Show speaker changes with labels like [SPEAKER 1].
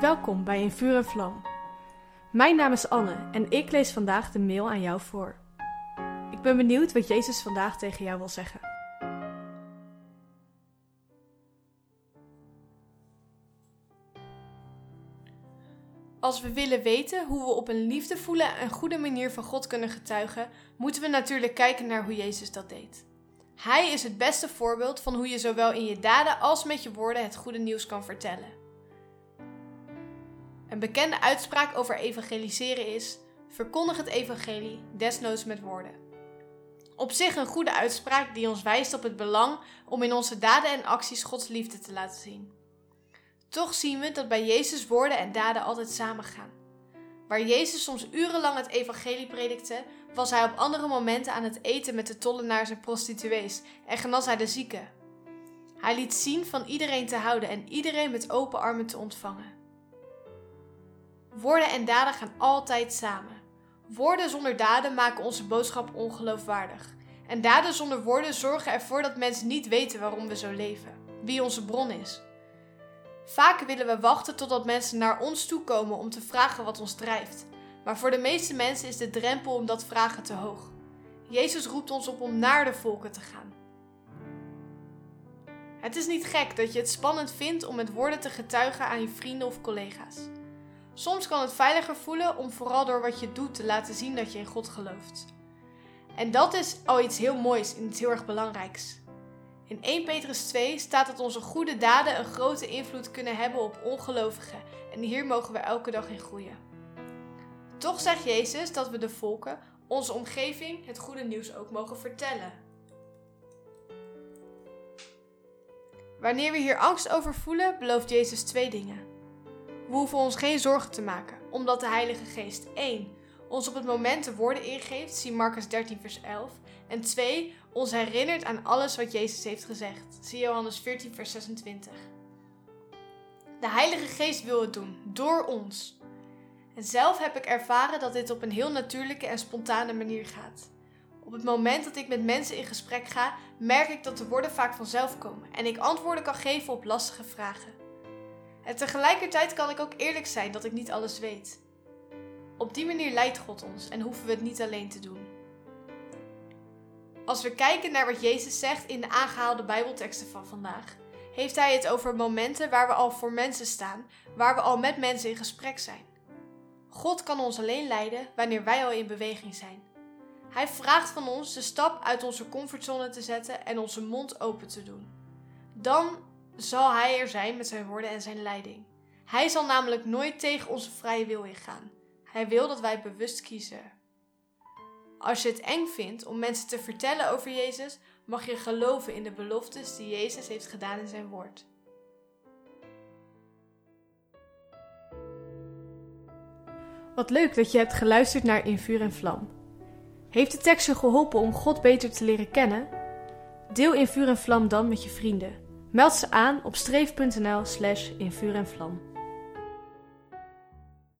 [SPEAKER 1] Welkom bij In Vuur en Vlam. Mijn naam is Anne en ik lees vandaag de mail aan jou voor. Ik ben benieuwd wat Jezus vandaag tegen jou wil zeggen. Als we willen weten hoe we op een liefdevolle en goede manier van God kunnen getuigen, moeten we natuurlijk kijken naar hoe Jezus dat deed. Hij is het beste voorbeeld van hoe je zowel in je daden als met je woorden het goede nieuws kan vertellen. Een bekende uitspraak over evangeliseren is: verkondig het evangelie, desnoods met woorden. Op zich een goede uitspraak die ons wijst op het belang om in onze daden en acties Gods liefde te laten zien. Toch zien we dat bij Jezus woorden en daden altijd samengaan. Waar Jezus soms urenlang het evangelie predikte, was hij op andere momenten aan het eten met de tollenaars en prostituees en genas hij de zieken. Hij liet zien van iedereen te houden en iedereen met open armen te ontvangen. Woorden en daden gaan altijd samen. Woorden zonder daden maken onze boodschap ongeloofwaardig. En daden zonder woorden zorgen ervoor dat mensen niet weten waarom we zo leven, wie onze bron is. Vaak willen we wachten totdat mensen naar ons toe komen om te vragen wat ons drijft. Maar voor de meeste mensen is de drempel om dat vragen te hoog. Jezus roept ons op om naar de volken te gaan. Het is niet gek dat je het spannend vindt om met woorden te getuigen aan je vrienden of collega's. Soms kan het veiliger voelen om vooral door wat je doet te laten zien dat je in God gelooft. En dat is al iets heel moois en iets heel erg belangrijks. In 1 Petrus 2 staat dat onze goede daden een grote invloed kunnen hebben op ongelovigen en hier mogen we elke dag in groeien. Toch zegt Jezus dat we de volken, onze omgeving, het goede nieuws ook mogen vertellen. Wanneer we hier angst over voelen, belooft Jezus twee dingen. We hoeven ons geen zorgen te maken, omdat de Heilige Geest 1. ons op het moment de woorden ingeeft, zie Marcus 13 vers 11, en 2. ons herinnert aan alles wat Jezus heeft gezegd, zie Johannes 14 vers 26. De Heilige Geest wil het doen, door ons. En zelf heb ik ervaren dat dit op een heel natuurlijke en spontane manier gaat. Op het moment dat ik met mensen in gesprek ga, merk ik dat de woorden vaak vanzelf komen en ik antwoorden kan geven op lastige vragen. En tegelijkertijd kan ik ook eerlijk zijn dat ik niet alles weet. Op die manier leidt God ons en hoeven we het niet alleen te doen. Als we kijken naar wat Jezus zegt in de aangehaalde Bijbelteksten van vandaag, heeft hij het over momenten waar we al voor mensen staan, waar we al met mensen in gesprek zijn. God kan ons alleen leiden wanneer wij al in beweging zijn. Hij vraagt van ons de stap uit onze comfortzone te zetten en onze mond open te doen. Dan zal Hij er zijn met zijn woorden en zijn leiding. Hij zal namelijk nooit tegen onze vrije wil ingaan. Hij wil dat wij bewust kiezen. Als je het eng vindt om mensen te vertellen over Jezus, mag je geloven in de beloftes die Jezus heeft gedaan in zijn woord. Wat leuk dat je hebt geluisterd naar In Vuur en Vlam. Heeft de tekst je geholpen om God beter te leren kennen? Deel In Vuur en Vlam dan met je vrienden. Meld ze aan op streef.nl slash in en vlam.